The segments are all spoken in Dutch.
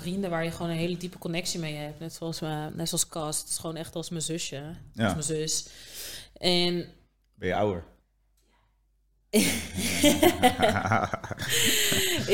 vrienden waar je gewoon een hele diepe connectie mee hebt. Net zoals, uh, net zoals Cas. Het is gewoon echt als mijn zusje. Ja. Als mijn zus. En Ben je ouder?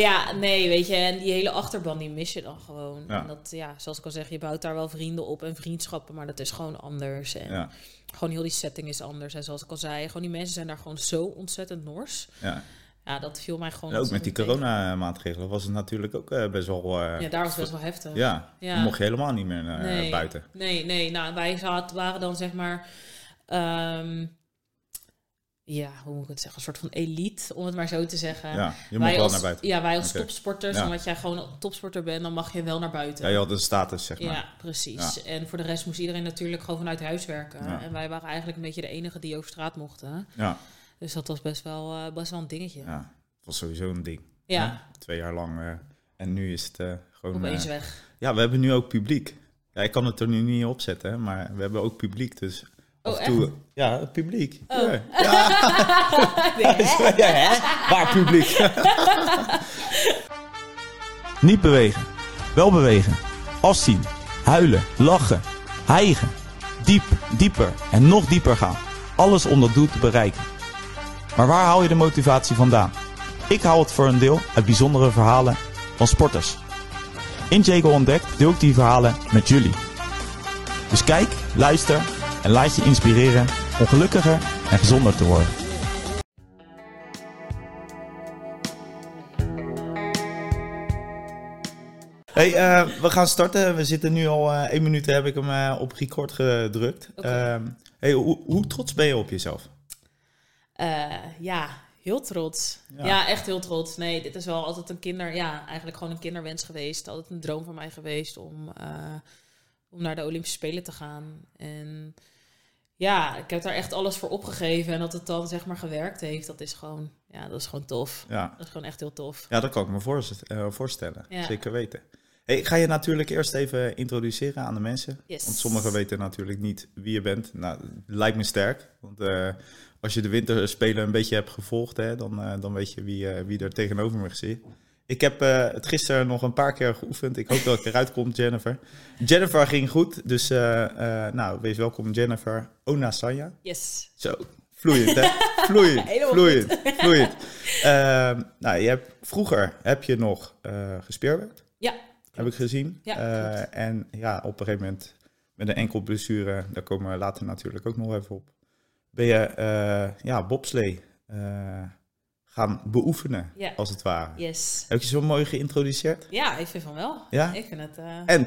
ja, nee, weet je, en die hele achterban die mis je dan gewoon. Ja. En dat, ja, zoals ik al zeg, je bouwt daar wel vrienden op en vriendschappen, maar dat is gewoon anders. En Ja, gewoon heel die setting is anders. En zoals ik al zei, gewoon die mensen zijn daar gewoon zo ontzettend nors. ja. Ja, dat viel mij gewoon En ook met die coronamaatregelen was het natuurlijk ook eh, best wel... eh, Ja, daar was best wel heftig. ja, Ja. dan mocht je helemaal niet meer naar Nee. buiten. Nee, nee. Nou, wij zat, waren dan zeg maar... ehm, ja, hoe moet ik het zeggen? Een soort van elite, om het maar zo te zeggen. Ja, je wij wel als, naar buiten. Ja, wij als topsporters, Ja. omdat jij gewoon topsporter bent, dan mag je wel naar buiten. Ja, je had een status, zeg maar. Ja, precies. En voor de rest moest iedereen natuurlijk gewoon vanuit huis werken. En wij waren eigenlijk een beetje de enige die over straat mochten. Ja, Dus dat was best wel, eh, best wel een dingetje. Ja. Het was sowieso een ding. ja hè? Twee jaar lang. eh, en nu is het eh, gewoon... opeens weg. ja, we hebben nu ook publiek. Ja, ik kan het er nu niet op zetten, hè, maar we hebben ook publiek. Dus Oh, af en toe... Ja, het publiek. Oh. Ja. Ja. Ja, hè? Waar publiek? Niet bewegen. Wel bewegen. Afzien. Huilen. Lachen. Hijgen. Diep, dieper en nog dieper gaan. Alles om dat doel te bereiken. Maar waar haal je de motivatie vandaan? Ik haal het voor een deel uit bijzondere verhalen van sporters. In Jago Ontdekt deel ik die verhalen met jullie. Dus kijk, luister en laat je inspireren om gelukkiger en gezonder te worden. Hey, eh, we gaan starten. We zitten nu al eh één minuut, heb ik hem eh, op record gedrukt. Ehm, hey, hoe, hoe trots ben je op jezelf? Eh, ja, heel trots. Ja. Ja. echt heel trots. Nee, dit is wel altijd een kinder... Ja, eigenlijk gewoon een kinderwens geweest. Altijd een droom van mij geweest om, eh, om naar de Olympische Spelen te gaan. En ja, ik heb daar echt alles voor opgegeven. En dat het dan zeg maar gewerkt heeft, dat is gewoon... Ja, dat is gewoon tof. Ja, Dat is gewoon echt heel tof. ja dat kan ik me eh, voorstellen. Ja. Zeker weten. Hey, ik ga je natuurlijk eerst even introduceren aan de mensen. Yes. Want sommigen weten natuurlijk niet wie je bent. Nou, lijkt me sterk. Want als je de winterspelen een beetje hebt gevolgd, hè, dan, eh, dan weet je wie, eh, wie er tegenover me zit. Ik heb eh, het gisteren nog een paar keer geoefend. Ik hoop dat ik eruit kom, Jennifer. Jennifer ging goed, dus nou, wees welkom Jennifer Ona Sanja. Yes. Zo, vloeiend hè? Vloeiend, vloeiend, vloeiend. Ehm, nou, je hebt, vroeger heb je nog gespeerwerkt, Ja. heb ik gezien. Ja, en ja, op een gegeven moment met een enkel blessure, daar komen we later natuurlijk ook nog even op. Ben je eh, ja, bobslee eh, gaan beoefenen, Ja. als het ware. Yes. Heb je zo mooi geïntroduceerd? Ja, ik vind van wel. Ja? Ik vind het... eh, En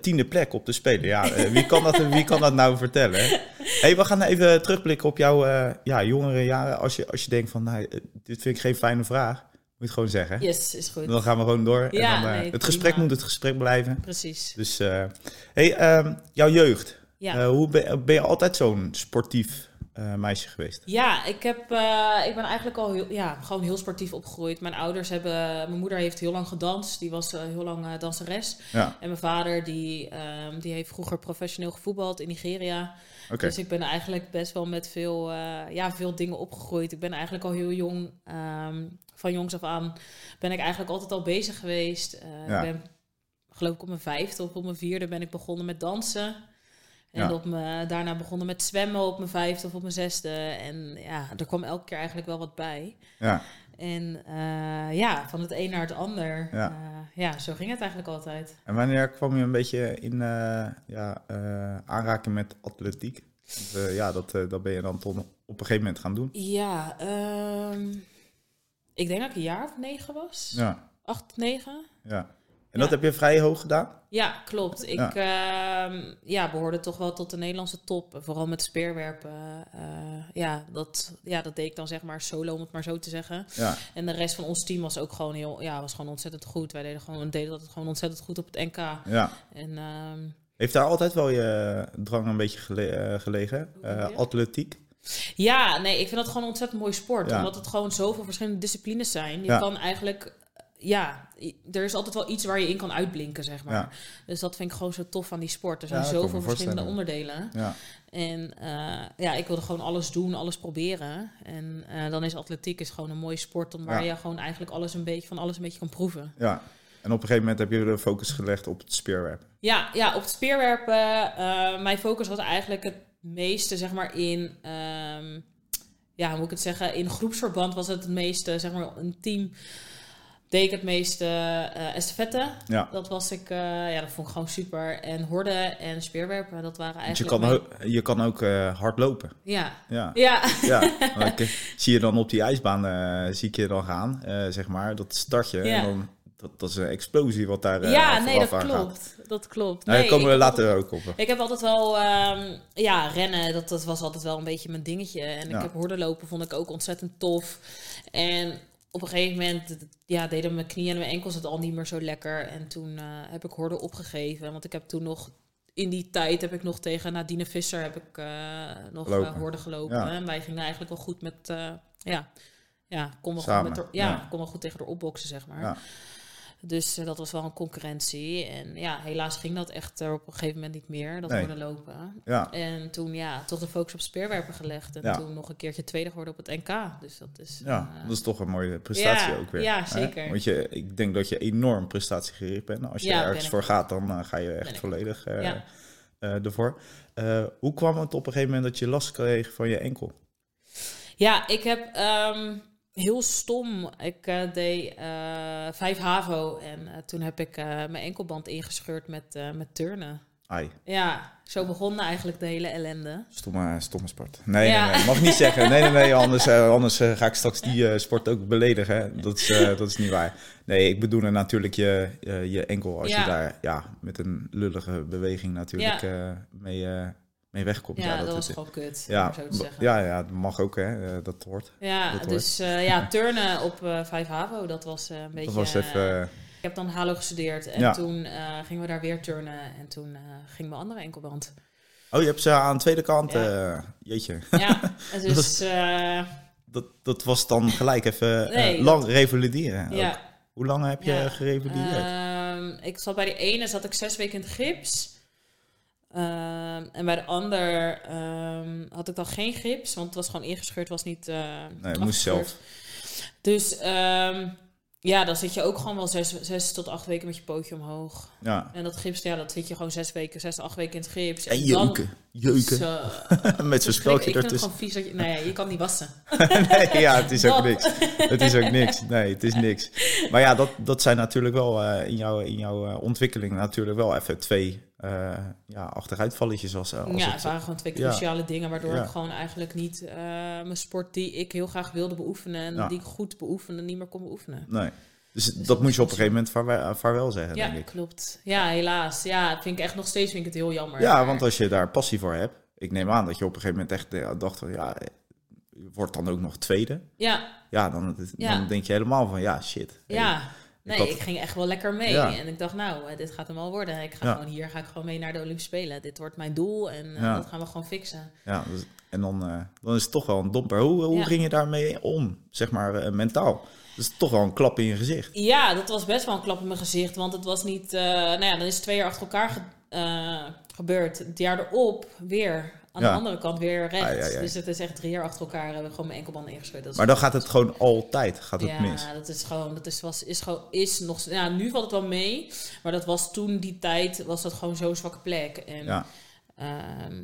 tiende, plek op de Spelen. Ja, wie, kan dat, wie kan dat nou vertellen? Hey, we gaan even terugblikken op jouw ja, jongere jaren. Als je, als je denkt van, nou, dit vind ik geen fijne vraag. Moet je het gewoon zeggen. Yes, is goed. Dan gaan we gewoon door. Ja, en dan, nee, het gesprek moet het gesprek blijven. Precies. Dus, hey, ehm, jouw jeugd. Ja. Hoe ben, ben je altijd zo'n sportief eh, meisje geweest? Ja, ik, heb, eh, ik ben eigenlijk al heel, ja, gewoon heel sportief opgegroeid. Mijn ouders hebben... Mijn moeder heeft heel lang gedanst. Die was eh, heel lang danseres. Ja, En mijn vader die, ehm, die heeft vroeger professioneel gevoetbald in Nigeria. Dus ik ben eigenlijk best wel met veel, ja, veel dingen opgegroeid. Ik ben eigenlijk al heel jong, ehm, van jongs af aan, ben ik eigenlijk altijd al bezig geweest. Ja. Ik ben, geloof ik op mijn vijfde of op mijn vierde ben ik begonnen met dansen. En Ja. op mijn, daarna begonnen met zwemmen op mijn vijfde of op mijn zesde. En ja, er kwam elke keer eigenlijk wel wat bij. Ja, En eh, ja, van het een naar het ander. Ja. Ja. ja, zo ging het eigenlijk altijd. en wanneer kwam je een beetje in eh, ja, eh, aanraking met atletiek? Want, eh, ja, dat, eh, dat ben je dan toch op een gegeven moment gaan doen. Ja, ehm, ik denk dat ik een jaar of negen was. Ja, Acht, negen. ja. En dat heb je vrij hoog gedaan? Ja, klopt. Ik Ja. ja. ja, behoorde toch wel tot de Nederlandse top. Vooral met speerwerpen. eh, ja, dat, ja, dat deed ik dan zeg maar solo, om het maar zo te zeggen. Ja, En de rest van ons team was ook gewoon heel, ja, was gewoon ontzettend goed. Wij deden gewoon, deden dat gewoon ontzettend goed op het NK. ja. En ehm, Heeft daar altijd wel je drang een beetje gele- eh, gelegen? Eh, atletiek? ja, nee, ik vind dat gewoon een ontzettend mooi sport. Ja. Omdat het gewoon zoveel verschillende disciplines zijn. Je Ja. kan eigenlijk, ja, er is altijd wel iets waar je in kan uitblinken, zeg maar. Ja. Dus dat vind ik gewoon zo tof aan die sport. Er zijn zoveel verschillende onderdelen. Ja, En eh, ja, ik wilde gewoon alles doen, alles proberen. En eh, dan is atletiek is gewoon een mooie sport om waar je gewoon eigenlijk alles een beetje van alles een beetje kan proeven. ja. En op een gegeven moment heb je de focus gelegd op het speerwerpen. Ja, ja, op het speerwerpen. eh, mijn focus was eigenlijk het meeste, zeg maar, in... ehm, ja, hoe moet ik het zeggen? In groepsverband was het het meeste, zeg maar, een team... Deed ik het meeste eh estafette. Ja. Dat was ik, eh, ja, dat vond ik gewoon super. En horden en speerwerpen, dat waren Want je eigenlijk... kan, ook, je kan ook eh, hard lopen. Ja, Ja. ja. Ik, zie je dan op die ijsbaan, zie ik je dan gaan, zeg maar, dat startje. Ja. En dan, dat, dat is een explosie wat daar ja, nee, dat gaat. klopt. Dat klopt. Nou, daar Nee, komen we later ook op. Ik heb altijd wel, ehm, ja, rennen, dat, dat was altijd wel een beetje mijn dingetje. En ik heb hordenlopen, vond ik ook ontzettend tof. En op een gegeven moment, ja, deden mijn knieën en mijn enkels het al niet meer zo lekker. En toen eh, heb ik horden opgegeven. Want ik heb toen nog, in die tijd heb ik nog tegen Nadine Visser heb ik eh, nog eh, horden gelopen. Ja. En wij gingen eigenlijk wel goed met, ja, ja, kon wel, goed, met haar, ja, ja. kon wel goed tegen haar opboksen, zeg maar. Dus eh, dat was wel een concurrentie. En ja, helaas ging dat echt er op een gegeven moment niet meer, dat Nee. horden lopen. Ja, En toen ja, toch de focus op speerwerpen gelegd. En Ja. toen nog een keertje tweede geworden op het NK. Dus dat is... ja, eh, dat is toch een mooie prestatie ja, ook weer. ja, hè? zeker. Want je, ik denk dat je enorm prestatiegericht bent. Als je ergens voor gaat, dan eh, ga je echt volledig ervoor. Hoe kwam het op een gegeven moment dat je last kreeg van je enkel? Ja, ik heb ehm, heel stom. Ik eh, deed eh, vijf HAVO. En eh, toen heb ik mijn enkelband ingescheurd met, met turnen. Ai, Ja, zo begon eigenlijk de hele ellende. stomme, stomme sport. Nee, Ja. nee, nee, mag niet zeggen. Nee, nee, nee, anders, anders ga ik straks die sport ook beledigen. hè. Dat is, dat is niet waar. Nee, ik bedoel natuurlijk je, je enkel als Ja. je daar ja, met een lullige beweging natuurlijk eh, mee, mee wegkomt. Ja, dat, het- was gewoon kut, ja, zo te zeggen. ja, ja, dat mag ook, hè. eh, dat hoort. Ja, Dat hoort. dus eh, ja, turnen op 5 HAVO, dat was een beetje... Dat was even... Ik heb dan Halo gestudeerd en Ja. toen gingen we daar weer turnen en toen ging mijn andere enkelband. oh, je hebt ze aan de tweede kant. Ja. jeetje. Ja, Dat dus eh, Dat, dat was dan gelijk even Nee, lang revalideren. ja. Hoe lang heb je gerevalideerd? Ehm, ik zat bij de ene zat ik zes weken in het gips. Ehm, en bij de ander ehm, had ik dan geen gips, want het was gewoon ingescheurd, was niet. eh nee, je moest zelf. Dus ehm, ja, dan zit je ook gewoon wel zes, zes tot acht weken met je pootje omhoog. Ja. En dat gips, ja, dat zit je gewoon zes weken, zes, acht weken in het gips. En jeuken. Jeuken. Zo, Met zo'n speltje het ertussen. gewoon vies dat je... Nee, je kan niet wassen. nee, ja, het is ook niks. Het is ook niks. Nee, het is niks. Maar ja, dat, dat zijn natuurlijk wel eh, in jouw, in jouw eh, ontwikkeling natuurlijk wel even twee eh, ja, achteruitvalletjes. Als, als ja, het, het waren gewoon twee ja. cruciale dingen... waardoor Ja. ik gewoon eigenlijk niet eh, mijn sport die ik heel graag wilde beoefenen... en Ja. die ik goed beoefende, niet meer kon beoefenen. nee. Dus, dat dat moet je op een gegeven moment vaarwel, vaarwel zeggen, Ja, denk ik. klopt. Ja, helaas. Ja, vind ik echt nog steeds vind ik het heel jammer. Ja, Maar- want als je daar passie voor hebt, ik neem aan dat je op een gegeven moment echt eh, dacht van ja, eh, wordt dan ook nog tweede. Ja, Ja, dan, dan denk je helemaal van ja, shit. Hey, ja. Nee, had- ik ging echt wel lekker mee. Ja. En ik dacht, nou, eh, dit gaat hem al worden. Ik ga Ja. gewoon hier ga ik gewoon mee naar de Olympische Spelen. Dit wordt mijn doel en eh, Ja. dat gaan we gewoon fixen. Ja, dus- en dan, eh, dan is het toch wel een domper. Hoe, hoe ging je daarmee om, zeg maar, mentaal? Dat is toch wel een klap in je gezicht. Ja, dat was best wel een klap in mijn gezicht. Want het was niet... nou ja, dan is het twee jaar achter elkaar ge- gebeurd. Het jaar erop weer aan Ja. de andere kant weer rechts. Ai. Dus het is echt drie jaar achter elkaar hebben we gewoon mijn enkelbanden is Maar dan gaat het gewoon altijd gaat het ja, mis. dat is gewoon, dat is, was, is gewoon, is nog, ja, nu valt het wel mee, maar dat was toen die tijd, was dat gewoon zo'n zwakke plek. En Ja, ehm,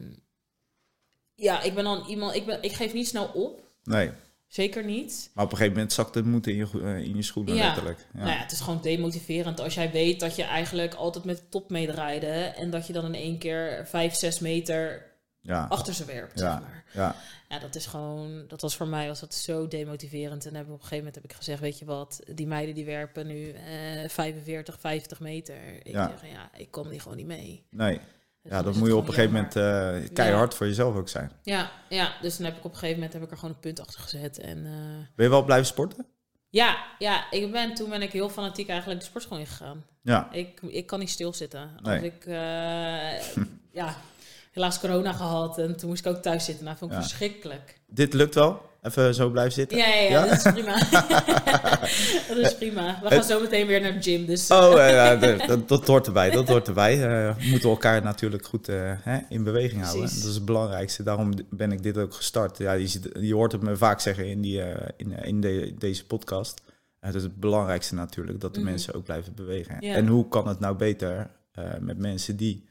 ja, ik ben dan iemand, ik, ben, ik geef niet snel op, nee. zeker niet. Maar op een gegeven moment zakt het moed in je, eh, in je schoenen, Ja. letterlijk. Ja. Nou ja, het is gewoon demotiverend als jij weet dat je eigenlijk altijd met de top meedraaide en dat je dan in één keer vijf, zes meter ja. achter ze werpt, Ja. zeg maar. ja. Ja, dat is gewoon, dat was voor mij was dat zo demotiverend. En heb, op een gegeven moment heb ik gezegd, weet je wat, die meiden die werpen nu eh 45, 50 meer. Ik Ja. zeg, ja, ik kom die gewoon niet mee. Nee. Dus Ja, dan is moet je op een gegeven moment eh, keihard voor jezelf ook zijn. Ja, ja, dus dan heb ik op een gegeven moment heb ik er gewoon een punt achter gezet. En eh, Ben je wel blijven sporten? ja, ja, ik ben, toen ben ik heel fanatiek eigenlijk de sportschool ingegaan. Ja. Ik, ik kan niet stilzitten. Als Nee. ik, eh, ja, helaas corona gehad en toen moest ik ook thuis zitten. Nou, vond ik Ja. verschrikkelijk. Dit lukt wel? Even zo blijven zitten? Ja, ja, dat is prima. dat is prima. We gaan zo meteen weer naar de gym, dus... Oh, ja, dat, dat, dat hoort erbij. Dat hoort erbij. Eh, we moeten elkaar natuurlijk goed eh, hè, in beweging houden. Dat is het belangrijkste. Daarom ben ik dit ook gestart. Ja, je, ziet- je hoort het me vaak zeggen in, die, eh, in, in de, deze podcast. Het is het belangrijkste natuurlijk, dat de Mhm. mensen ook blijven bewegen. Ja. En hoe kan het nou beter met mensen die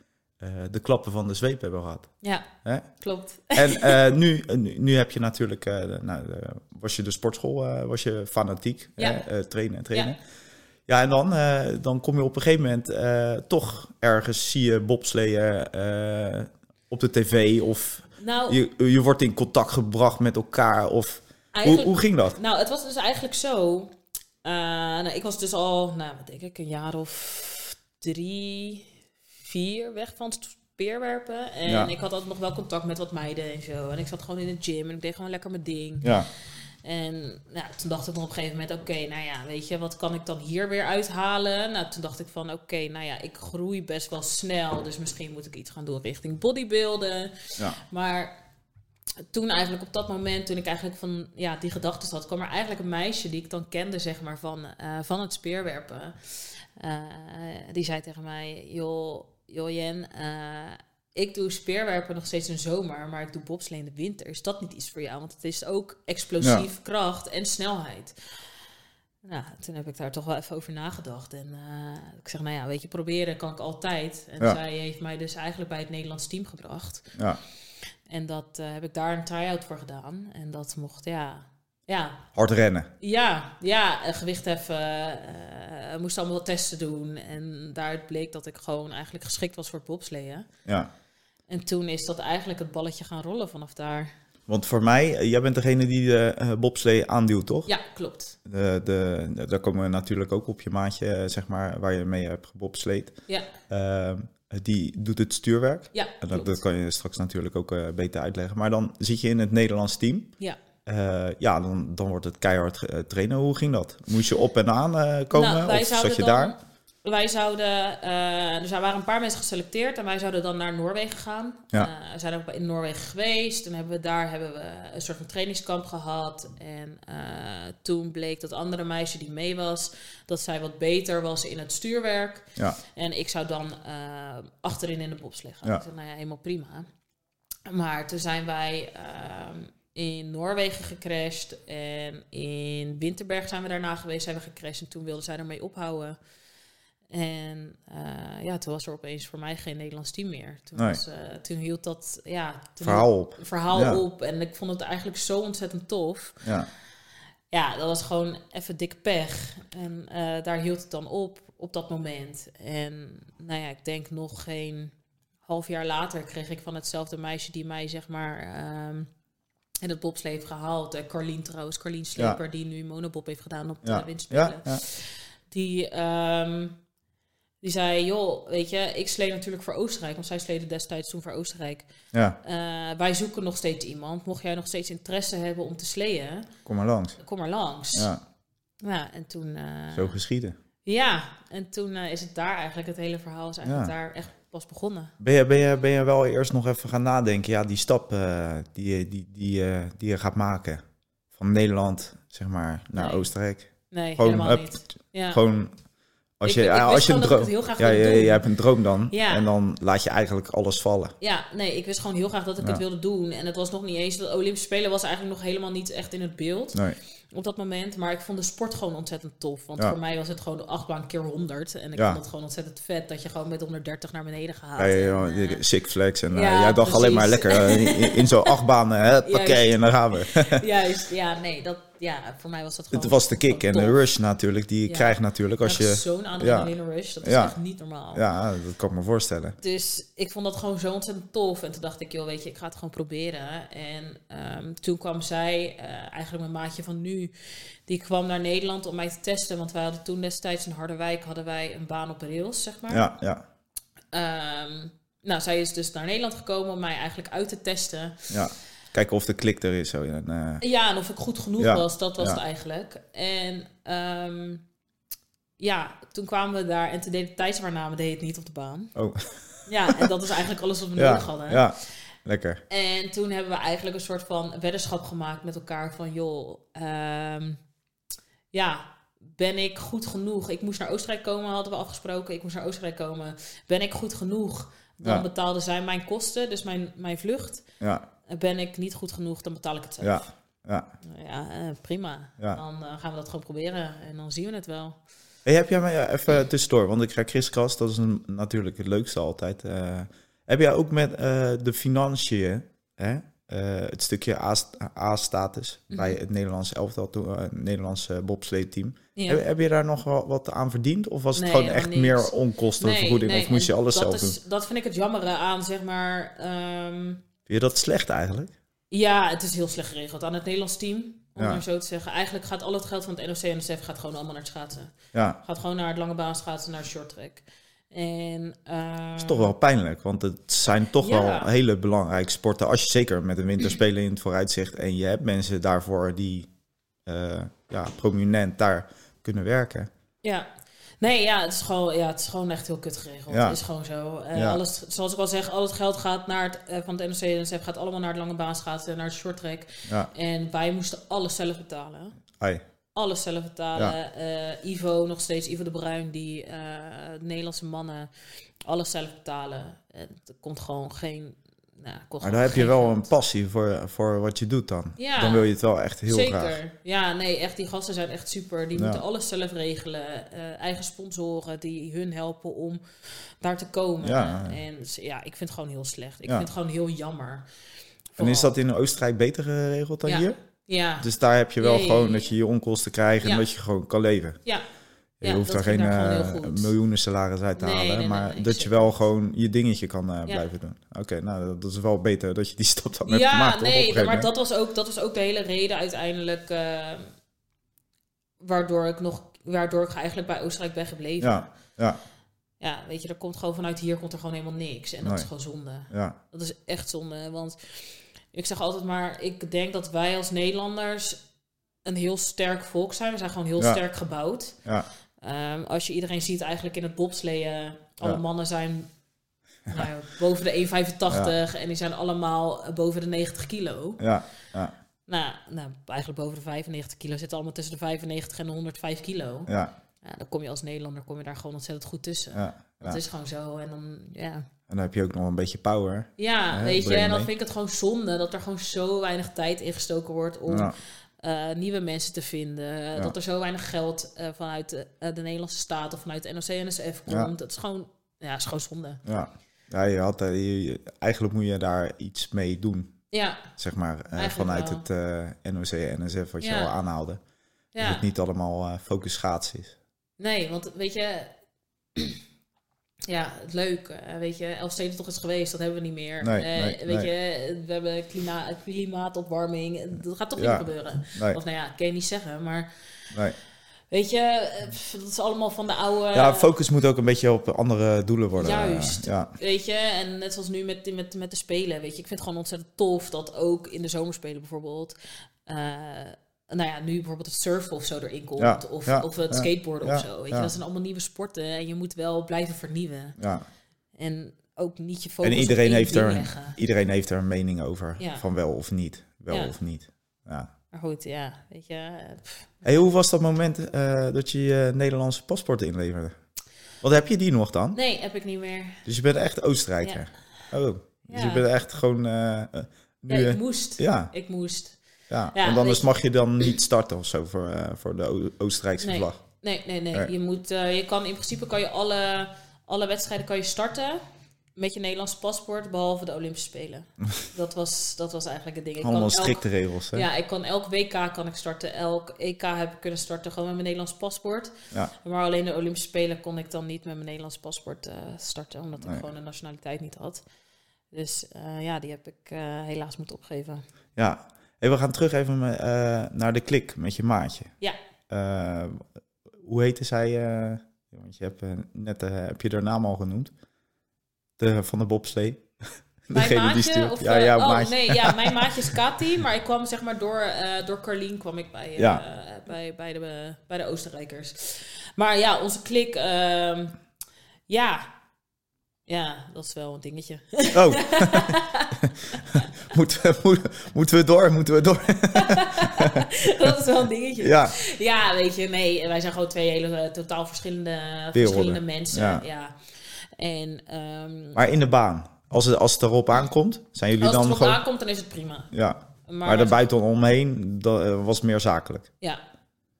de klappen van de zweep hebben gehad? Ja, Hè? klopt. En eh, nu, nu, nu heb je natuurlijk, eh, nou, eh, was je de sportschool, eh, was je fanatiek, Ja. hè? Eh, trainen en trainen. Ja, en dan, eh, dan kom je op een gegeven moment eh, toch ergens, zie je bobsleeën eh, op de tv of Nou, je, je wordt in contact gebracht met elkaar of hoe, hoe ging dat? nou, het was dus eigenlijk zo. eh, nou, ik was dus al, nou, wat denk ik, een jaar of drie, vier weg van het speerwerpen. En Ja. ik had altijd nog wel contact met wat meiden en zo. En ik zat gewoon in de gym en ik deed gewoon lekker mijn ding. Ja, En nou, toen dacht ik dan op een gegeven moment, oké, nou ja, weet je, wat kan ik dan hier weer uithalen? Nou, toen dacht ik van, oké, nou ja, ik groei best wel snel, dus misschien moet ik iets gaan doen richting bodybuilden. ja, Maar toen eigenlijk op dat moment, toen ik eigenlijk van ja, die gedachten had, kwam er eigenlijk een meisje die ik dan kende, zeg maar, van, eh, van het speerwerpen. Eh, die zei tegen mij, joh, joh Jen, eh, ik doe speerwerpen nog steeds in de zomer, maar ik doe bobslee in de winter. Is dat niet iets voor jou? Want het is ook explosief kracht en snelheid. Nou, toen heb ik daar toch wel even over nagedacht. En eh, ik zeg, nou ja, weet je, proberen kan ik altijd. En Ja. zij heeft mij dus eigenlijk bij het Nederlands team gebracht. ja. En dat eh, heb ik daar een try-out voor gedaan. En dat mocht, ja, ja, Hard rennen. ja, ja, eh, gewicht heffen. eh moest allemaal wat testen doen. En daaruit bleek dat ik gewoon eigenlijk geschikt was voor het bobsleeën. Ja. En toen is dat eigenlijk het balletje gaan rollen vanaf daar. Want voor mij, eh, jij bent degene die de eh, bobslee aanduwt, toch? Ja, klopt. De, de, de- daar komen we natuurlijk ook op je maatje, eh, zeg maar, waar je mee hebt gebobsleed. Ja, Ehm, die doet het stuurwerk. ja, En dat, dat kan je straks natuurlijk ook eh, beter uitleggen. Maar dan zit je in het Nederlands team. Ja. Eh, ja, dan, dan wordt het keihard eh, trainen. Hoe ging dat? Moest je op en aan eh, komen? Nou, wij of zat je dan- daar? Wij zouden, dus er waren een paar mensen geselecteerd en wij zouden dan naar Noorwegen gaan. Ja. We zijn ook in Noorwegen geweest. Toen hebben we daar hebben we een soort van trainingskamp gehad. En toen bleek dat andere meisje die mee was, dat zij wat beter was in het stuurwerk. Ja, En ik zou dan achterin in de bobslee gaan. Ja. Ik zei, nou ja, helemaal prima. Maar toen zijn wij ehm, in Noorwegen gecrashed. En in Winterberg zijn we daarna geweest, zijn we gecrashed. En toen wilden zij ermee ophouden. En eh, ja, toen was er opeens voor mij geen Nederlands team meer. Toen, Nee. was, eh, toen hield dat ja, verhaal op. verhaal Ja. op. En ik vond het eigenlijk zo ontzettend tof. Ja, Ja, dat was gewoon even dik pech. En eh, daar hield het dan op, op dat moment. En nou ja, ik denk nog geen half jaar later kreeg ik van hetzelfde meisje die mij zeg maar ehm, in het bobslee heeft gehaald. Eh, Carlien trouwens, Carlien Sleper, die nu monobob heeft gedaan op de windspelen. Die, ehm, die zei, joh, weet je, ik slee natuurlijk voor Oostenrijk. Want zij sleden destijds toen voor Oostenrijk. ja, Eh, wij zoeken nog steeds iemand. Mocht jij nog steeds interesse hebben om te sleeën, kom maar langs. kom maar langs. Ja, Ja, en toen... eh, zo geschieden. ja, en toen is het daar eigenlijk, het hele verhaal is eigenlijk Ja. daar echt pas begonnen. Ben je, ben, je, ben je wel eerst nog even gaan nadenken, ja, die stap eh, die, je- die, die, eh, die je gaat maken van Nederland, zeg maar, naar Nee. Oostenrijk? Nee, Gewoon, helemaal niet. Ja. Gewoon, als je, ik als je een droom, het heel graag ja, je, je hebt een droom dan, Ja. en dan laat je eigenlijk alles vallen. ja, nee, ik wist gewoon heel graag dat ik Ja. het wilde doen. En het was nog niet eens, de Olympische Spelen was eigenlijk nog helemaal niet echt in het beeld Nee, op dat moment. Maar ik vond de sport gewoon ontzettend tof. Want Ja. voor mij was het gewoon de achtbaan keer 100. En ik Ja. vond het gewoon ontzettend vet dat je gewoon met 130 naar beneden gaat. ja, ja, En, eh, Six Flags en eh, jij dacht alleen maar lekker eh, in, in zo'n achtbaan, hè, pakket en dan gaan we. Juist, ja, nee, dat, ja, voor mij was dat gewoon... Het was de kick en de rush natuurlijk, die je Ja. krijgt natuurlijk als je... Zo'n adrenaline rush, dat is Ja. echt niet normaal. Ja, dat kan ik me voorstellen. Dus ik vond dat gewoon zo ontzettend tof. En toen dacht ik, joh, weet je, ik ga het gewoon proberen. En ehm, toen kwam zij, eh, eigenlijk mijn maatje van nu, die kwam naar Nederland om mij te testen. Want wij hadden toen destijds in Harderwijk hadden wij een baan op rails, zeg maar. Ja, ja, Ehm, nou, zij is dus naar Nederland gekomen om mij eigenlijk uit te testen. ja. Kijken of de klik er is zo. En, eh, Ja, en of ik goed genoeg Ja, was, dat was ja. het eigenlijk. En ehm, ja, toen kwamen we daar en toen deed de tijdswaarname deed het niet op de baan. oh, Ja, en dat is eigenlijk alles wat we nodig hadden. ja, lekker. En toen hebben we eigenlijk een soort van weddenschap gemaakt met elkaar van joh, ehm, ja, ben ik goed genoeg? Ik moest naar Oostenrijk komen, hadden we afgesproken. Ik moest naar Oostenrijk komen. Ben ik goed genoeg? Dan Ja. betaalden zij mijn kosten, dus mijn, mijn vlucht. Ja, Ben ik niet goed genoeg, dan betaal ik het zelf. ja, Ja. Ja, eh, prima. Ja. Dan eh, gaan we dat gewoon proberen en dan zien we het wel. Hey, heb jij mij even tussendoor, want ik ga kriskras, dat is een, natuurlijk het leukste altijd. Eh, heb jij ook met eh, de financiën, hè, eh, het stukje A-status Mhm. bij het Nederlands elftal, eh, het Nederlandse bobsleeteam. Ja. Heb, heb je daar nog wel wat aan verdiend? Of was het Nee, gewoon echt meer onkostenvergoeding? of moest je alles zelf doen? is, Dat vind ik het jammere aan, zeg maar. ehm, Vind je dat slecht eigenlijk? ja, het is heel slecht geregeld aan het Nederlands team. Om Ja. maar zo te zeggen. Eigenlijk gaat al het geld van het NOC en NSF gaat gewoon allemaal naar het schaatsen. Ja, Gaat gewoon naar het lange baan schaatsen, naar short track. En, dat is toch wel pijnlijk, want het zijn toch Ja. wel hele belangrijke sporten. Als je zeker met een winterspelen in het vooruitzicht en je hebt mensen daarvoor die eh, ja, prominent daar kunnen werken. Ja. Nee, ja het, is gewoon, ja, het is gewoon echt heel kut geregeld. Ja. Het is gewoon zo. Eh, Ja. alles, zoals ik al zeg, al het geld gaat naar het, eh, van het NOC en NSF gaat allemaal naar het lange baan schaatsen, naar het short track. Ja, En wij moesten alles zelf betalen. ai. alles zelf betalen. Eh, Ivo, nog steeds Ivo de Bruin, die eh, Nederlandse mannen, alles zelf betalen. En er komt gewoon geen. Nou, Maar daar heb je wel geld. een passie voor, voor wat je doet dan. Ja. Dan wil je het wel echt heel Zeker. graag. Ja, nee, echt. Die gasten zijn echt super. Die Ja. moeten alles zelf regelen. Eh, eigen sponsoren die hun helpen om daar te komen. Ja. En ja, ik vind het gewoon heel slecht. Ik vind het gewoon heel jammer. En is dat in Oostenrijk beter geregeld dan hier? Ja. Dus daar heb je wel gewoon dat je je onkosten krijgt en dat je gewoon kan leven. ja. Je Ja, hoeft daar geen daar eh, miljoenen salaris uit te Nee, halen, nee, maar dat je wel gewoon je dingetje kan eh, Ja. blijven doen. Oké, nou dat- is wel beter dat je die stap dan hebt Ja, gemaakt. een nee, maar dat was, ook, dat was ook de hele reden uiteindelijk eh, waardoor ik nog waardoor ik eigenlijk bij Oostenrijk ben gebleven. Ja, ja, Ja, weet je, er komt gewoon vanuit hier komt er gewoon helemaal niks. En dat Nee. is gewoon zonde. ja, Dat is echt zonde. Want ik zeg altijd maar, ik denk dat wij als Nederlanders een heel sterk volk zijn. We zijn gewoon heel Ja. sterk gebouwd. ja, Ehm, als je iedereen ziet eigenlijk in het bobsleeën, alle Ja. mannen zijn nou boven de 1,85 en die zijn allemaal boven de 90 kilo. ja, ja, Nou, nou, eigenlijk boven de 95 kilo zitten allemaal tussen de 95 en de 105 kilo. ja, Ja, dan kom je als Nederlander kom je daar gewoon ontzettend goed tussen. ja, Dat is gewoon zo. En dan, ja, En dan heb je ook nog een beetje power. ja weet je, en dan mee. vind ik het gewoon zonde dat er gewoon zo weinig tijd ingestoken wordt om Eh, nieuwe mensen te vinden. Ja. Dat er zo weinig geld eh, vanuit de, eh, de Nederlandse staat of vanuit de NOC-NSF komt. Ja. Dat is gewoon, ja, is gewoon zonde. ja. Ja, je had, je- eigenlijk moet je daar iets mee doen, Ja, zeg maar, vanuit wel. het eh, NOC en NSF, wat je al aanhaalde. Dat ja. het niet allemaal focus schaats is. Nee, want weet je... Ja, het leuk. weet je, toch is geweest, dat hebben we niet meer. Nee, Eh, nee, weet nee. je, we hebben klima klimaatopwarming. Dat gaat toch Ja. niet gebeuren. Of nou ja, kan je niet zeggen, maar... nee. Weet je, pff, dat is allemaal van de oude... Ja, focus moet ook een beetje op andere doelen worden. Juist. Ja, Weet je, en net zoals nu met, met, met de Spelen, weet je. Ik vind het gewoon ontzettend tof dat ook in de zomerspelen bijvoorbeeld... eh, nou ja, nu bijvoorbeeld het surfen of zo erin komt. Ja, of, ja, of het skateboarden of zo. Weet je, dat zijn allemaal nieuwe sporten. En je moet wel blijven vernieuwen. ja. En ook niet je focus En iedereen heeft, er, leggen. iedereen heeft er een mening over. Van wel of niet. Wel of niet. Ja. Maar goed, ja, weet je. eh, pff. Hey, hoe was dat moment eh, dat je je Nederlandse paspoort inleverde? Wat heb je die nog dan? Nee, heb ik niet meer. Dus je bent echt Oostenrijker? Oh, dus je bent echt gewoon... nu, eh, ik moest. ja, Ik moest. Ja. Ja, want anders mag je dan niet starten of zo voor, eh, voor de Oostenrijkse Nee. vlag. Nee, nee, nee. Nee. Je moet, eh, je kan in principe kan je alle, alle wedstrijden kan je starten met je Nederlandse paspoort, behalve de Olympische Spelen. dat, was, dat was eigenlijk het ding. Ik kan Allemaal elk- strikte regels. Hè? Ja, ik kan elk WK kan ik starten. Elk EK heb ik kunnen starten gewoon met mijn Nederlands paspoort. Ja. Maar alleen de Olympische Spelen kon ik dan niet met mijn Nederlands paspoort eh, starten, omdat ik Nee. gewoon de nationaliteit niet had. Dus ja, die heb ik helaas moeten opgeven. Ja. Hey, we gaan terug even eh, naar de klik met je maatje. Ja. Eh, hoe heette zij? eh, want je hebt net heb je haar naam al genoemd. De, van de bobslee. Mijn Degene die maatje? stuurt. Of, ja, jouw oh, maatje. nee, ja, mijn maatje is Kati, maar ik kwam zeg maar door, door Carlien kwam ik bij, Ja. bij, bij, de, bij de Oostenrijkers. Maar ja, onze klik, ehm, ja, ja, dat is wel een dingetje. Oh. moeten, we, moeten, moeten we door? Moeten we door? dat is wel een dingetje. ja. Ja, weet je, nee, wij zijn gewoon twee hele eh, totaal verschillende, verschillende mensen. Ja. Ja. En ehm, Maar in de baan. Als het, als het erop aankomt, zijn jullie als het dan erop gewoon... aankomt, dan is het prima. Ja, Maar, Maar de buiten omheen dat, eh, was meer zakelijk. Ja,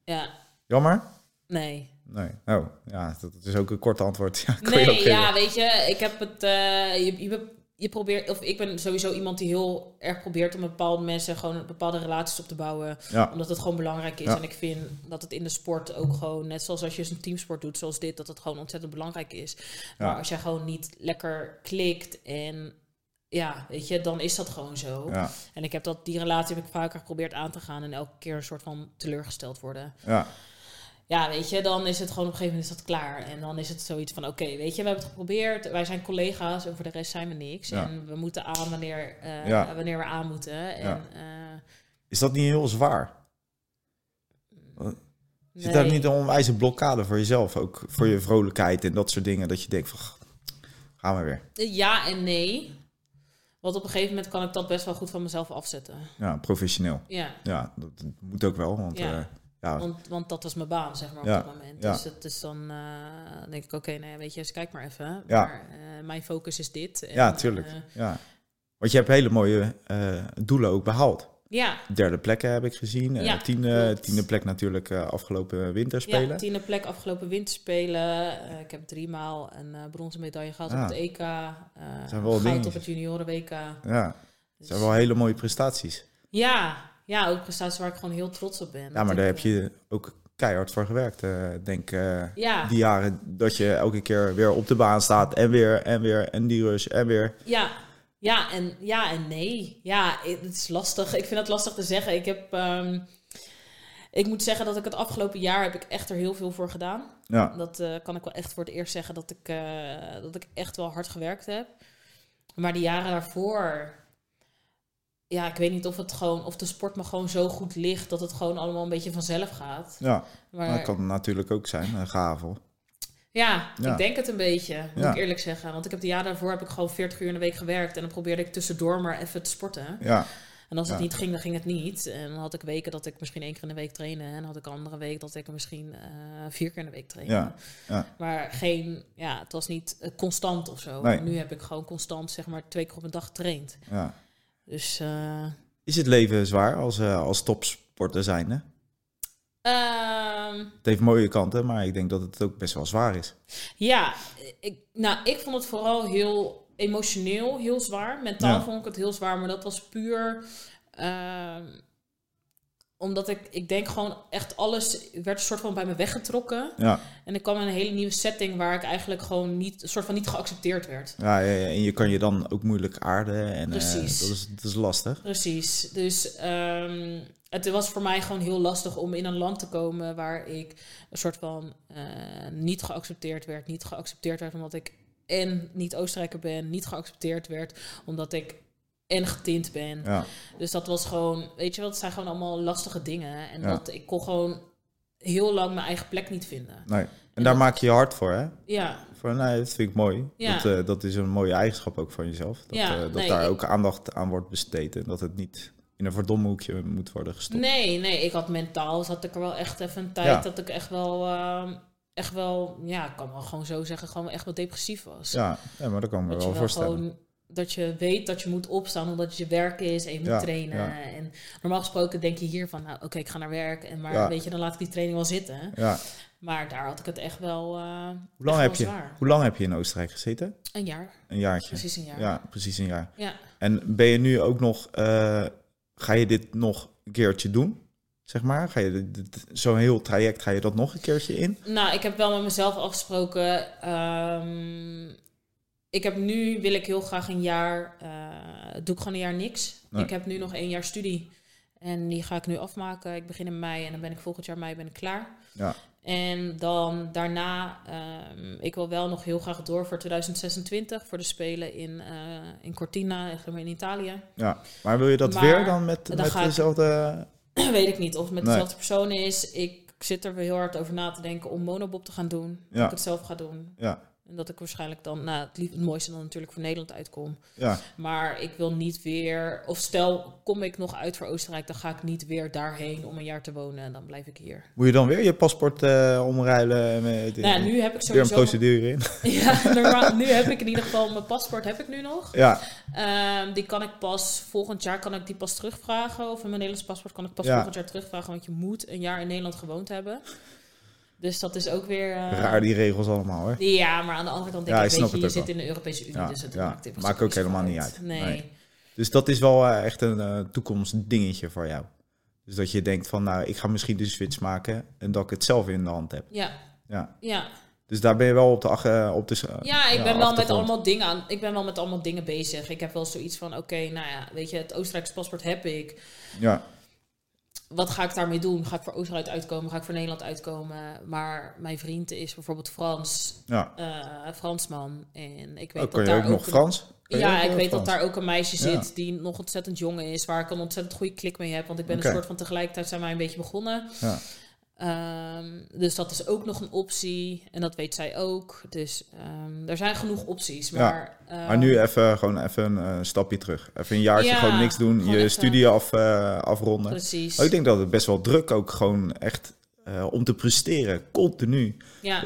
ja, Jammer? nee. Nee. Oh, ja, dat is ook een kort antwoord. Ja, Nee, ja, weet je, ik heb het. eh, je, je, je probeert, of ik ben sowieso iemand die heel erg probeert om bepaalde mensen gewoon bepaalde relaties op te bouwen. Ja, Omdat het gewoon belangrijk is. Ja. En ik vind dat het in de sport ook gewoon, net zoals als je een teamsport doet, zoals dit, dat het gewoon ontzettend belangrijk is. Maar als jij gewoon niet lekker klikt en ja, weet je, dan is dat gewoon zo. En ik heb dat, die relatie heb ik vaker geprobeerd aan te gaan en elke keer een soort van teleurgesteld worden. ja, Ja, weet je, dan is het gewoon op een gegeven moment is dat klaar. En dan is het zoiets van, oké, weet je, we hebben het geprobeerd. Wij zijn collega's en voor de rest zijn we niks. Ja. En we moeten aan wanneer, eh, Ja. wanneer we aan moeten. En, Ja. eh, Is dat niet heel zwaar? Zit daar niet een onwijze blokkade voor jezelf? Ook voor je vrolijkheid en dat soort dingen. Dat je denkt van, "Ach, gaan we weer. Ja en nee. Want op een gegeven moment kan ik dat best wel goed van mezelf afzetten. Ja, professioneel. Ja, Ja, dat, moet ook wel. Want Ja. Ja, want, want dat was mijn baan, zeg maar, op Ja, dat moment. ja. Dus het is dan, eh, dan denk ik, oké, nou ja, weet je, eens kijk maar even. Ja. Maar eh, mijn focus is dit. En, ja tuurlijk. eh, ja. Want je hebt hele mooie doelen ook behaald. ja, Derde plekken heb ik gezien. Ja, tiende, tiende plek natuurlijk afgelopen winterspelen. Ja, tiende plek afgelopen winterspelen. Ik heb drie maal een bronzen medaille gehad op het EK. zijn wel goud op het junioren WK. Ja, Dus- dat zijn wel hele mooie prestaties. ja, ja, ook prestaties waar ik gewoon heel trots op ben. Ja, maar daar heb je ook keihard voor gewerkt. eh denk eh, Ja, die jaren dat je elke keer weer op de baan staat en weer en weer en die rush en weer. ja, ja, en, ja en nee. Ja, het is lastig. Ik vind het lastig te zeggen. Ik heb... ehm, ik moet zeggen dat ik het afgelopen jaar heb ik echt er heel veel voor gedaan. Ja, Dat eh, kan ik wel echt voor het eerst zeggen dat ik, dat ik echt wel hard gewerkt heb. Maar die jaren daarvoor, ja, ik weet niet of het gewoon, of de sport me gewoon zo goed ligt dat het gewoon allemaal een beetje vanzelf gaat. ja. Maar dat kan natuurlijk ook zijn, een gavel. ja, Ja. ik denk het een beetje, moet Ja. ik eerlijk zeggen. Want ik heb de jaren daarvoor heb ik gewoon 40 uur in de week gewerkt en dan probeerde ik tussendoor maar even te sporten. Ja, En als het Ja. niet ging, dan ging het niet. En dan had ik weken dat ik misschien één keer in de week trainde. En dan had ik andere week dat ik misschien eh, vier keer in de week trainde. ja, ja. Maar geen, ja, het was niet eh, constant of zo. Nee. Nu heb ik gewoon constant, zeg maar, twee keer op een dag getraind. ja. Dus eh, Is het leven zwaar als, eh, als topsporter zijnde? ehm, Het heeft mooie kanten, maar ik denk dat het ook best wel zwaar is. ja, ik, nou, ik vond het vooral heel emotioneel heel zwaar. Mentaal Ja. vond ik het heel zwaar, maar dat was puur ehm, omdat ik, ik denk gewoon echt alles werd een soort van bij me weggetrokken. Ja, En ik kwam in een hele nieuwe setting waar ik eigenlijk gewoon niet, een soort van niet geaccepteerd werd. ja, ja, ja, en je kan je dan ook moeilijk aarden. En, eh, Precies. dat, is, dat is lastig. Precies. Dus ehm, het was voor mij gewoon heel lastig om in een land te komen waar ik een soort van eh, niet geaccepteerd werd. Niet geaccepteerd werd omdat ik en niet Oostenrijker ben. Niet geaccepteerd werd omdat ik en getint ben. Ja, Dus dat was gewoon, weet je wel, dat zijn gewoon allemaal lastige dingen. En Ja. dat ik kon gewoon heel lang mijn eigen plek niet vinden. nee. En, En daar dat- maak je je hard voor, hè? Ja, Voor, nee, dat vind ik mooi. Ja. Dat, eh, dat is een mooie eigenschap ook van jezelf. Dat, Ja, eh, dat nee, daar ik- ook aandacht aan wordt besteed. En dat het niet in een verdomme hoekje moet worden gestopt. Nee, nee, ik had mentaal zat ik er wel echt even een tijd dat ik echt wel, ehm, echt wel, ja, ik kan wel gewoon zo zeggen, gewoon echt wel depressief was. Ja, ja, maar dat kan ik me dat wel voorstellen. gewoon, dat je weet dat je moet opstaan omdat het je werk is en je moet Ja, trainen. ja. En normaal gesproken denk je hier van, nou oké, ik ga naar werk en maar Ja. weet je, dan laat ik die training wel zitten. Ja. Maar daar had ik het echt wel, eh Hoe, lang heb je, zwaar. hoe lang heb je in Oostenrijk gezeten? Een jaar, Een jaartje. precies een jaar. Ja, precies een jaar. ja. En ben je nu ook nog, eh, ga je dit nog een keertje doen? Zeg maar, ga je zo'n heel traject, ga je dat nog een keertje in? Nou, ik heb wel met mezelf afgesproken. ehm, ik heb nu, wil ik heel graag een jaar, eh, doe ik gewoon een jaar niks. Nee. Ik heb nu nog één jaar studie. En die ga ik nu afmaken. Ik begin in mei en dan ben ik volgend jaar mei ben ik klaar. Ja, En dan daarna, ehm, ik wil wel nog heel graag door voor 2026, voor de Spelen in, eh, in Cortina, in Italië. ja. Maar wil je dat Maar weer dan met, dan met ik- dezelfde... Weet ik niet of het met Nee. dezelfde persoon is. Ik zit er weer heel hard over na te denken om monobob te gaan doen. Ja. Dat ik het zelf ga doen. Ja, En dat ik waarschijnlijk dan, nou, het, lief, het mooiste dan natuurlijk voor Nederland uitkom. Ja, Maar ik wil niet weer, of stel, kom ik nog uit voor Oostenrijk, dan ga ik niet weer daarheen om een jaar te wonen en dan blijf ik hier. moet je dan weer je paspoort eh, omruilen? Met, Nou, nu heb ik weer een sowieso. procedure in. Ja, normaal, nu heb ik in ieder geval mijn paspoort heb ik nu nog. ja, Ehm, die kan ik pas volgend jaar kan ik die pas terugvragen. Of in mijn Nederlands paspoort kan ik pas Ja. volgend jaar terugvragen. Want je moet een jaar in Nederland gewoond hebben. Dus dat is ook weer. eh, raar die regels allemaal hoor. Ja, maar aan de andere kant denk Ja, ik, weet je, je zit in de Europese Unie. Ja, dus het ja. maakt, Maakt ook helemaal niet uit. Nee. Nee. Dus dat is wel eh, echt een eh, toekomstdingetje voor jou. Dus dat je denkt van, nou, ik ga misschien de switch maken en dat ik het zelf in de hand heb. Ja, Ja. ja. Dus daar ben je wel op de, ach- op de ja, ik ben wel met allemaal dingen aan. Ik ben wel met allemaal dingen bezig. Ik heb wel zoiets van: oké, nou ja, weet je, het Oostenrijkse paspoort heb ik. Ja, wat ga ik daarmee doen? Ga ik voor Oostenrijk uitkomen? Ga ik voor Nederland uitkomen? Maar mijn vriend is bijvoorbeeld Frans, ja. eh, Fransman. En ik weet Oh, dat je daar ook nog een- Frans? Kan Ja, ik weet dat daar ook een meisje Ja. zit die nog ontzettend jong is, waar ik een ontzettend goede klik mee heb. Want ik ben een soort van tegelijkertijd zijn wij een beetje begonnen. Ja. Ehm, dus dat is ook nog een optie. En dat weet zij ook. Dus ehm, er zijn genoeg opties. Ja. Maar, ehm, Maar nu even, gewoon even een eh, stapje terug. Even een jaartje Ja, gewoon niks doen. gewoon Je even- studie af, eh, afronden. Precies. Ik denk dat het best wel druk ook gewoon echt eh, om te presteren, continu. Ja,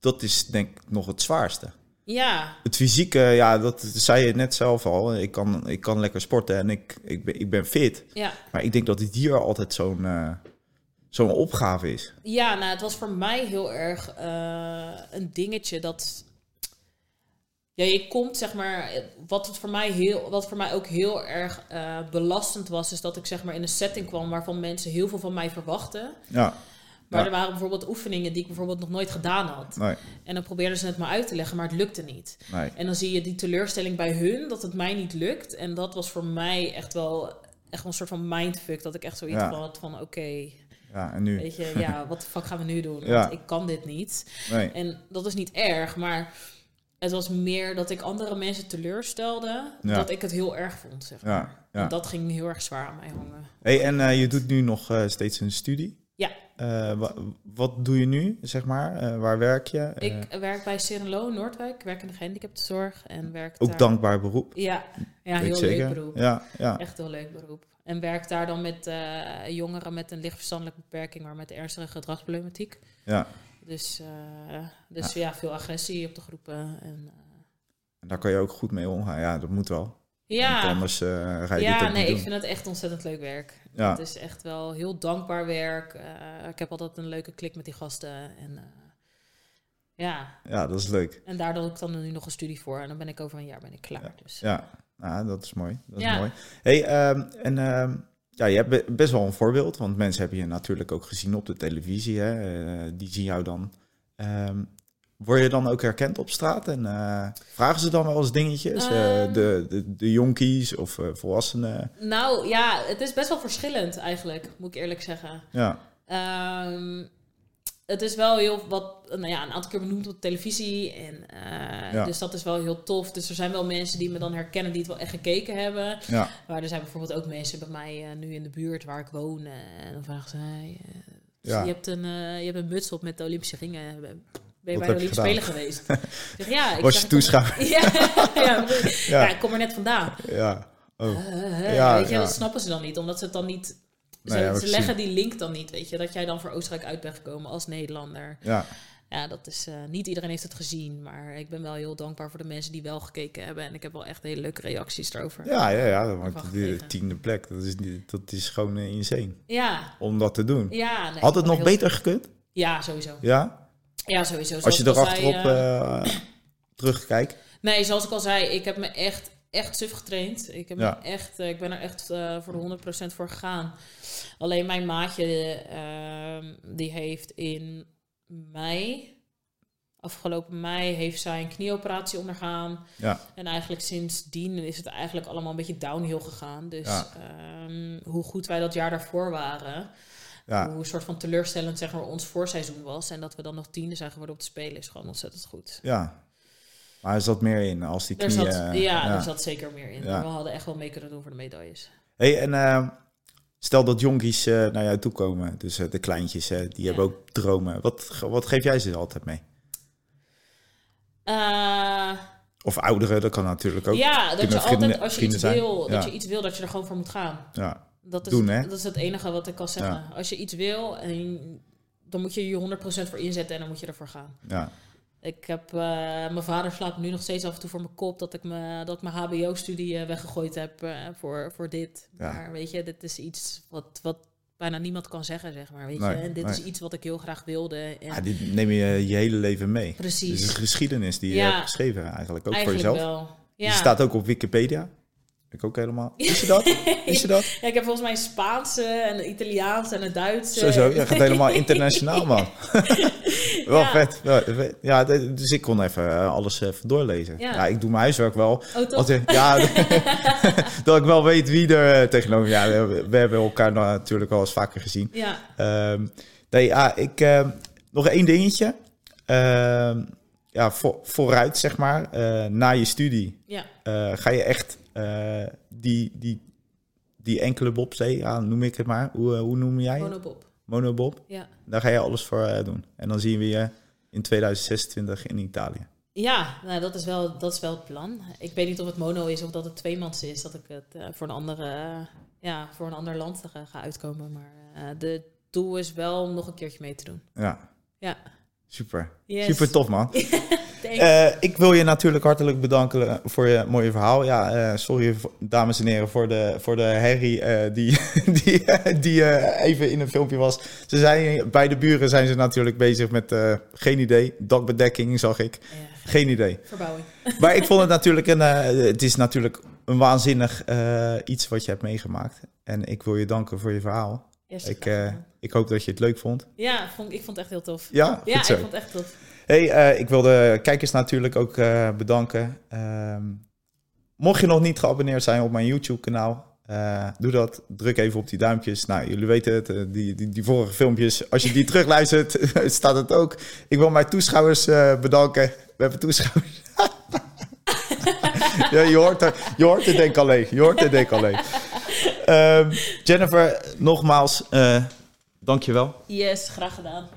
Dat is denk ik nog het zwaarste. ja, Het fysieke, ja, dat zei je net zelf al. Ik kan, ik kan lekker sporten en ik, ik, ben, ik ben fit. ja. Maar ik denk dat het hier altijd zo'n zo'n opgave is. Ja, nou, het was voor mij heel erg eh, een dingetje dat. Ja, je komt zeg maar. Wat, het voor mij heel, wat voor mij ook heel erg eh, belastend was, is dat ik zeg maar in een setting kwam waarvan mensen heel veel van mij verwachten. Ja, Maar Ja. er waren bijvoorbeeld oefeningen die ik bijvoorbeeld nog nooit gedaan had. nee, En dan probeerden ze het me uit te leggen, maar het lukte niet. nee. En dan zie je die teleurstelling bij hun, dat het mij niet lukt. En dat was voor mij echt wel echt wel een soort van mindfuck. Dat ik echt zoiets Ja. had van, oké, Ja, en nu? weet je, ja, wat de fuck gaan we nu doen? Ja. Want ik kan dit niet. Nee. En dat is niet erg, maar het was meer dat ik andere mensen teleurstelde, Ja. dat ik het heel erg vond, zeg maar. Ja. En dat ging heel erg zwaar aan mij hangen. Hey, en eh, je doet nu nog eh, steeds een studie. Ja. Eh, wa- wat doe je nu, zeg maar? Waar werk je? Ik werk bij Serenlo Noordwijk, ik werk in de gehandicaptenzorg en werk ook daar... dankbaar beroep. Ja, ja heel leuk beroep. Ja, ja. Echt heel leuk beroep. En werk daar dan met eh, jongeren met een licht verstandelijke beperking, maar met ernstige gedragsproblematiek. ja. Dus, eh, dus ja. veel agressie op de groepen. En, eh, En daar kan je ook goed mee omgaan. Ja, dat moet wel. Want ja, anders eh, ga je dit ja nee, ik doen. vind het echt ontzettend leuk werk. Ja. Het is echt wel heel dankbaar werk. Ik heb altijd een leuke klik met die gasten. En, ja, ja, dat is leuk. en daar doe ik dan nu nog een studie voor. En dan ben ik over een jaar ben ik klaar. Dus. Ja, nou, dat is mooi. Dat is Ja. mooi. Hey, ehm, en ehm, ja, je hebt be- best wel een voorbeeld, want mensen hebben je natuurlijk ook gezien op de televisie. Hè? Eh, die zien jou dan. Ehm, word je dan ook herkend op straat en eh, vragen ze dan wel eens dingetjes? Eh, de, de, de jonkies of volwassenen? Nou ja, het is best wel verschillend eigenlijk, moet ik eerlijk zeggen. Ja, het is wel heel wat, nou ja, een aantal keer benoemd op televisie. En, eh, Ja. Dus dat is wel heel tof. Dus er zijn wel mensen die me dan herkennen die het wel echt gekeken hebben. ja, Maar er zijn bijvoorbeeld ook mensen bij mij eh, nu in de buurt waar ik woon. eh, en dan vragen ze, hey, Ja. je, hebt een, je hebt een muts op met de Olympische ringen. Ben je Wat bij de Olympische Spelen geweest? Ik zeg, ja, ik Was je toeschouwer? Ja, ja, ik kom er net vandaan. ja. Oh. Ja, weet je, dat snappen ze dan niet, omdat ze het dan niet... Ze, Nee, ja, heb ze ik leggen die link dan niet, weet je. Dat jij dan voor Oostenrijk uit bent gekomen als Nederlander. Ja, Ja, dat is... eh, niet iedereen heeft het gezien, maar ik ben wel heel dankbaar voor de mensen die wel gekeken hebben. En ik heb wel echt hele leuke reacties erover. ja, ja, ja. Want de tiende plek, dat is, niet, dat is gewoon eh, insane Ja, om dat te doen. ja. nee, Had het nog beter gekund? Ja, sowieso. Ja? Ja, sowieso. Als je zei, eh, eh terugkijkt? Nee, zoals ik al zei, ik heb me echt, echt suf getraind. Ik, heb Ja. me echt, eh, ik ben er echt voor de 100% voor gegaan. Alleen mijn maatje, die heeft in mei, afgelopen mei, heeft zij een knieoperatie ondergaan. Ja, En eigenlijk sindsdien is het eigenlijk allemaal een beetje downhill gegaan. Dus Ja. ehm, hoe goed wij dat jaar daarvoor waren, ja. hoe een soort van teleurstellend zeg maar, ons voorseizoen was. En dat we dan nog tiende zijn geworden op de Spelen is gewoon ontzettend goed. ja. Maar er zat meer in als die knieën... zat, eh, ja, er zat zeker meer in. Ja. We hadden echt wel mee kunnen doen voor de medailles. Hey, en eh, stel dat jonkies eh, naar jou toe komen, dus eh, de kleintjes, die hebben ook dromen. Wat, wat geef jij ze altijd mee? Eh, Of ouderen, dat kan natuurlijk ook. ja, dat je altijd, als je iets zijn. wil, Ja. dat je iets wil, dat je er gewoon voor moet gaan. Ja, Dat is, Doen, hè? dat is het enige wat ik kan zeggen. Als je iets wil, en dan moet je je 100% voor inzetten en dan moet je ervoor gaan. ja. Ik heb, eh, mijn vader slaat me nu nog steeds af en toe voor mijn kop dat ik, me, dat ik mijn HBO-studie eh, weggegooid heb eh, voor, voor dit. Ja. Maar weet je, dit is iets wat, wat bijna niemand kan zeggen, zeg maar. Weet Nee, je? En dit nee. is iets wat ik heel graag wilde. En ja, die neem je je hele leven mee. Precies. Het is een geschiedenis die je hebt geschreven eigenlijk, ook eigenlijk voor jezelf. wel. Ja. Die staat ook op Wikipedia. Ik ook helemaal. Wist je dat? Wist je dat? ja, ik heb volgens mij een Spaanse en een Italiaanse en een Duitse. Zo, zo. Je gaat helemaal internationaal, man. wel Ja. vet. Ja, dus ik kon even eh, alles even doorlezen. Ja. Ja. ik doe mijn huiswerk wel. Oh, ja, dat ik wel weet wie er eh, tegenover... Ja, we, we hebben elkaar natuurlijk al eens vaker gezien. Ja, Ehm, nee, ja, ik... ehm, nog één dingetje. Ehm, ja, voor, vooruit, zeg maar. eh, na je studie ja. eh, ga je echt eh, die, die, die enkele bobslee, ja, noem ik het maar. Hoe, eh, hoe noem jij het? Monobob. Monobob. Ja. Daar ga je alles voor eh, doen. En dan zien we je in 2026 in Italië. Ja, nou, dat, is wel, dat is wel het plan. Ik weet niet of het mono is of dat het tweemans is. Dat ik het eh, voor, een andere, eh, ja, voor een ander land ga, ga uitkomen. Maar eh, de doel is wel om nog een keertje mee te doen. Ja, Ja. super. Yes. Super tof, man. Eh, ik wil je natuurlijk hartelijk bedanken eh, voor je mooie verhaal. Ja, eh, sorry, dames en heren, voor de, voor de herrie die, die, die even in een filmpje was. Ze zijn, bij de buren zijn ze natuurlijk bezig met, geen idee, dakbedekking zag ik. Ja, Geen idee. verbouwing. Maar ik vond het natuurlijk een, het is natuurlijk een waanzinnig iets wat je hebt meegemaakt. En ik wil je danken voor je verhaal. Yes, Ik, ik hoop dat je het leuk vond. ja, vond, ik vond het echt heel tof. Ja, Ja, ik vond het echt tof. Hey, eh, ik wil de kijkers natuurlijk ook eh, bedanken. Ehm, mocht je nog niet geabonneerd zijn op mijn YouTube-kanaal, eh, doe dat. Druk even op die duimpjes. Nou, jullie weten het, die, die, die vorige filmpjes, als je die terugluistert, staat het ook. Ik wil mijn toeschouwers eh, bedanken. We hebben toeschouwers. ja, je hoort, er, je hoort het denk ik alleen. Je hoort het denk ik alleen. Ehm, Jennifer, nogmaals, eh dank je wel. Yes, graag gedaan.